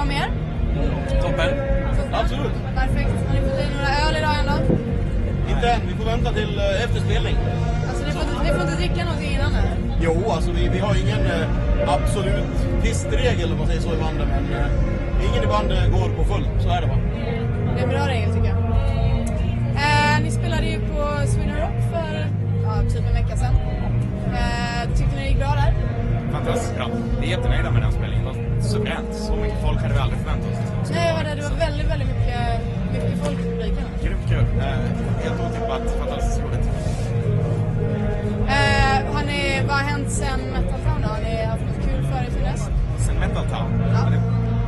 bra med er? Toppen. Absolut. Perfekt. Har ni fått i några öl idag ändå? Inte än. Vi får vänta till eh, efter spelning. Alltså ni får, inte- ni får inte dricka någonting innan eller? Jo, alltså vi, vi har ingen eh, absolut pistregel om man säger så i bandet, men eh, ingen i bandet går på fullt. Så är det bara. Det är en bra regel tycker jag. Eh, ni spelade ju på Sweden Rock för ja, typ en vecka sedan. Eh, tyckte ni det gick bra där? Fantastiskt bra. Vi är jättenöjda med den spelningen. Det var suveränt. Så mycket folk hade vi aldrig förväntat oss. det Nej, var. Det var väldigt, väldigt mycket, mycket folk i publiken. Grymt kul. Eh, helt otippat. Fantastiskt roligt. Eh, har ni, vad har hänt sen Metal Town då? Har ni haft något kul före till dess? Sen Metal Town. Ja.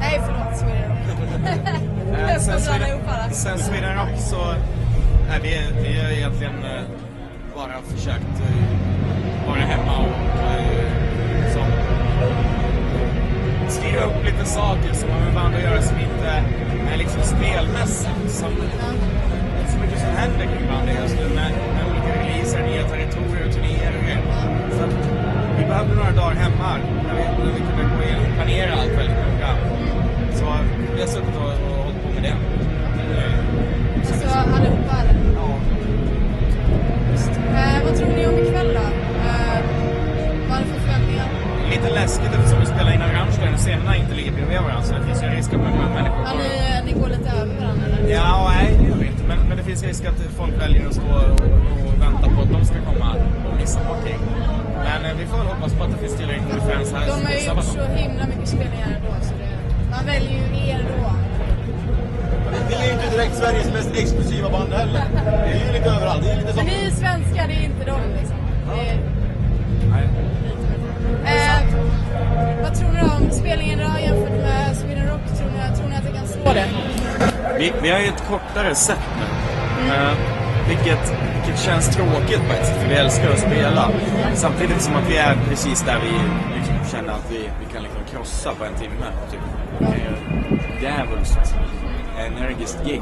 Nej, förlåt. Sweden Rock. Eh, sen Sweden-. Sen Sweden Rock så... Nej, vi, vi har egentligen eh, bara försökt eh, vara hemma och saker som har med band att göra som inte är liksom spelmässigt. Som, det är så mycket som händer kring bandet just nu med, med olika releaser, nya territorier och turnéer och grejer. Så att vi behövde några dagar hemma läskigt eftersom vi spelar in Rammstein och scenerna inte ligger bredvid varandra så det finns ju en risk att många människor Ja, ni, ni går lite över varandra eller? Ja, nej det gör vi inte. Men, men det finns risk att folk väljer att stå och, och vänta på att de ska komma och missa vårt gig. Men eh, vi får väl hoppas på att det finns tillräckligt med fans här. De har ju gjort så himla mycket spelningar ändå så det, man väljer ju er då. Vi är ju inte direkt Sveriges mest exklusiva band heller. Vi är ju lite överallt. Det är lite som... Men ni är svenskar, det är inte de liksom. Det är Nej. Eh, vad tror ni om spelningen idag jämfört med Sweden Rock? Tror ni, tror ni att det kan slå det? Vi, vi har ju ett kortare set nu. Eh, vilket, vilket känns tråkigt på ett sätt, för vi älskar att spela. Samtidigt som att vi är precis där vi känner att vi, vi kan liksom krossa på en timme. Typ. Djävulskt energiskt gig.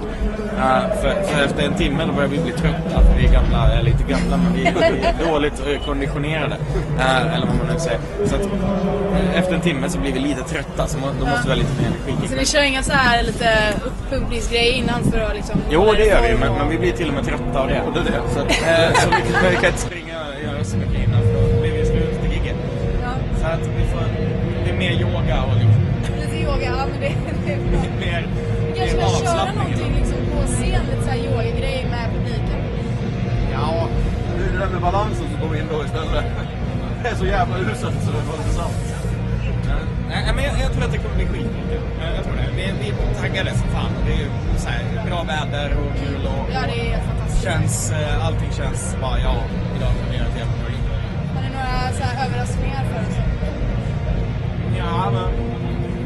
Eh, för, för efter en timme då börjar vi bli trötta. För vi är gamla, eller inte gamla, men vi, är dåligt eh, konditionerade. Eh, eller vad man nu säger. Så att, eh, efter en timme så blir vi lite trötta, så må- då måste vi ha lite mer energi. Så ni kör inga så här lite uppumpningsgrejer innan för att liksom... Jo, det gör vi, men, men vi blir till och med trötta av det. det, är det. Så, eh, så vi, vi kan inte ja men det, det är bra. mer, Vi kanske mer ska köra någonting liksom på scen, lite så här yogagrejer med publiken. Ja, det är det där med balansen som kommer in då istället. Det är så jävla uselt så det var inte sant. Nej, men jag, jag tror att det kommer bli skitkul. Jag, tror det. Vi, vi är taggade som fan. Det är ju så här, bra väder och kul och, Ja, det är fantastiskt. känns, eh, allting känns bara ja, idag kommer vi göra ett jävla bra. Har ni några så här överraskningar för oss? Ja, men...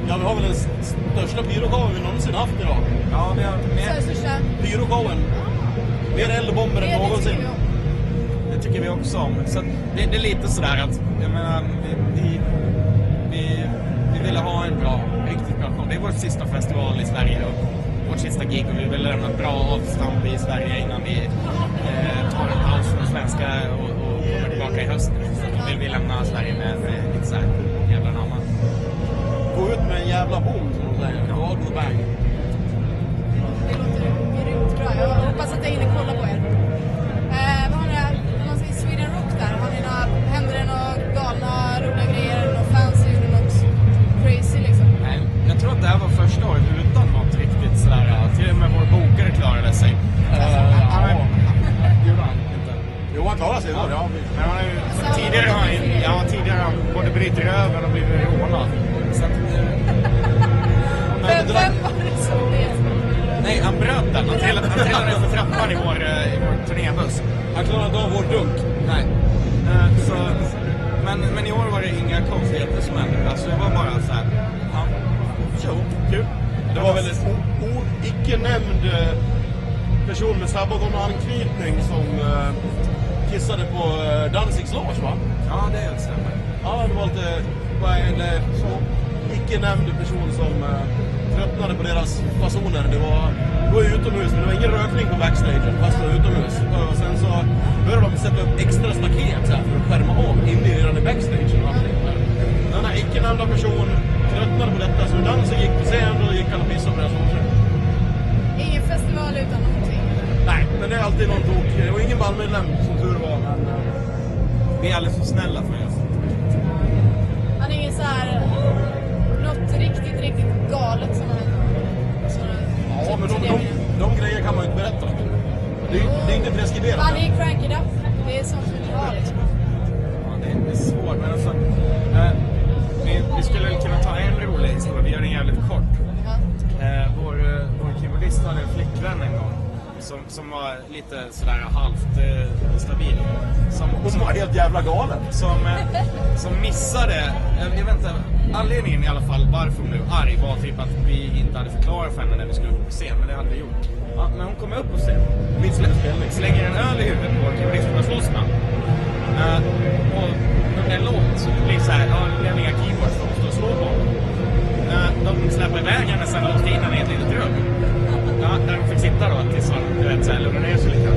Ja, vi har väl den största pyroshowen vi någonsin haft idag. Ja, vi har mer, största... Pyroshowen. Mer eldbomber än det tycker någonsin. det tycker vi också om. Så det, det är lite sådär att, jag menar, vi, vi, vi, vi ville ha en bra, riktigt bra show. Det är vår sista festival i Sverige och vårt sista gig och vi vill lämna ett bra avstamp i Sverige innan vi eh, tar en paus från svenska och, och kommer tillbaka i höst. Så då vill vi lämna Sverige med, med lite såhär jävla namn. Gå ut med en jävla boom som de säger. God och bang. Det låter grymt bra. Jag hoppas att jag hinner kolla på er. Eh, vad har ni, när man säger Sweden Rock där, har ni några, händer det några galna, roliga grejer? Några fans som gjorde något crazy liksom? Nej, Jag tror att det här var första året utan något riktigt sådär, ja, till och med vår bokare klarade sig. ja. Gjorde han inte? Jo, han klarar sig då. Ja, Men han har ju, tidigare har han, ja, tidigare har han både brutit röven och blivit rånad. Så att, Vem, vem var det som blev nej, han bröt den. Han trillade, han trillade ner för trappan i vår, eh, i vår turnébuss. han klarade av vår dunk. Nej. Eh, så, men, men i år var det inga konstigheter som hände. Alltså det var bara så här, ja, jo, kul. Det var väl en icke nämnd eh, person med Sabaton-anknytning som eh, kissade på eh, Danzigs loge, va? Ja, det stämmer. Ja, det var lite... Bara en så icke nämnd person som eh, tröttnade på deras fasoner. Det var, det var utomhus, men det var ingen rökning på backstagen fast det var utomhus. Och sen så började de sätta upp extra staket så här, för att skärma av inne i redan i backstagen och allting. Denna icke nämnda person tröttnade på detta, så Danzig gick på scen missar på deras långtradare? Ingen festival utan någonting. Nej, men det är alltid någon tok. Det var ingen bandmedlem som tur var, men... eh, Vi är alldeles för snälla för er. Han är ingen så här... Galet som. Såna- Ja, men de, de, det. de grejer kan man ju inte berätta. Det det är inte preskriberat. Fan, det är cranky då. Det är sånt vi vill ha liksom. Ja, det är, det svårt, men alltså... Eh, vi, vi skulle kunna ta en rolig historia, vi gör den jävligt kort. Ja. Eh, vår, eh, vår keyboardist hade en flickvän en gång. Som, som var lite sådär halvt eh, stabil. Som, Hon var helt jävla galen. som, eh, som missade, eh, jag vet inte, anledningen i alla fall varför hon blev arg var typ att vi inte hade förklarat för henne när vi skulle upp på scen, men det hade vi gjort. Ja, men hon kommer upp på scen, Mitt släppspelning. slänger en öl i huvudet på keyboardisten och slåss med honom. Eh, och en låt så blir det såhär, ja det blev inga keyboards för att och slå på. Eh, de släpper iväg henne sen och låste in henne i ett litet rum. Ja, då tills man du vet, ner sig lite.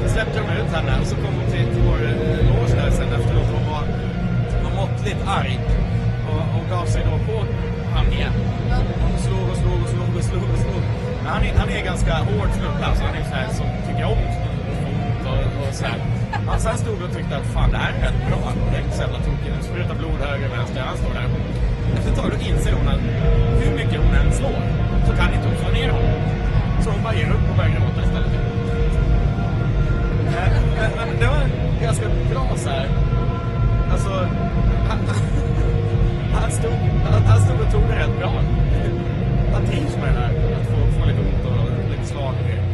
Sen släppte de ut henne och så kom hon till, till vår eh, loge där sen efteråt och var, var måttligt arg. Och, och gav sig då på han igen. Hon slog och slog och slog och slog och slog. Men han är, han är ganska hård snubbe alltså. Han är så här som tycker om ont och, och så här. Han sen stod och tyckte att fan det här är rätt bra. Det är inte så jävla tokigt. Nu sprutar blod höger och vänster. Han står där. Efter ett tag då inser hon att hur mycket hon än slår så kan inte hon slå ner honom. Så hon bara ger upp och börjar gråta istället. Men, men, men det var ganska bra så här. Alltså, han, han, stod, han, han stod och tog det rätt bra. Han trivs med det där. Att få, få lite ont och lite slag och grejer.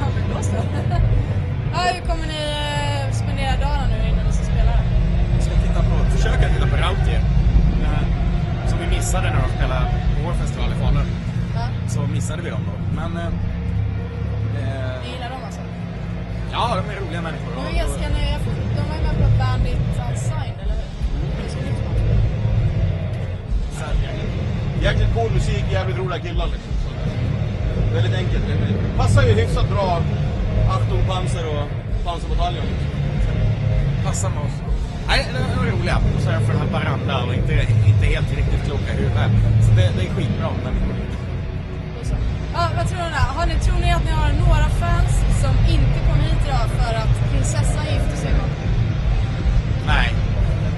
Ja, men då så. Ja, hur kommer Så missade vi dem då. Men... Eh, eh, ni gillar dem alltså? ja, de är roliga människor. De är ganska nya. De var ju med på Bandit Unsigned, eller hur? Så här, Jäkligt cool musik, jävligt roliga killar liksom. Så, väldigt enkelt. Det passar ju hyfsat bra Achtung Panzer och Pansarbataljon. Passar med oss. Nej, de är roliga. Och så är jag för den här Baranda och inte, inte helt riktigt kloka i huvudet. Så det, det är skitbra människor. Ja, vad tror ni? Har ni, tror ni att ni har några fans som inte kom hit idag för att prinsessan gifte sig imorgon? Nej.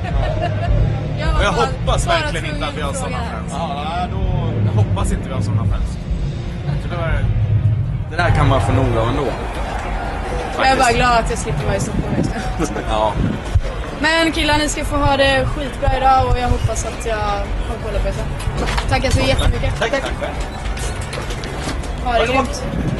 var jag bara- hoppas bara verkligen inte att vi har sådana fans. Ja, då... Jag hoppas inte vi har sådana fans. Så det, var, det där kan man få nog av ändå. Jag är bara glad att jag slipper vara i Stockholm just nu. Ja. Men killar, ni ska få ha det skitbra idag och jag hoppas att jag har koll på er. Tackar så jättemycket. Tack, tack. Ha det grymt.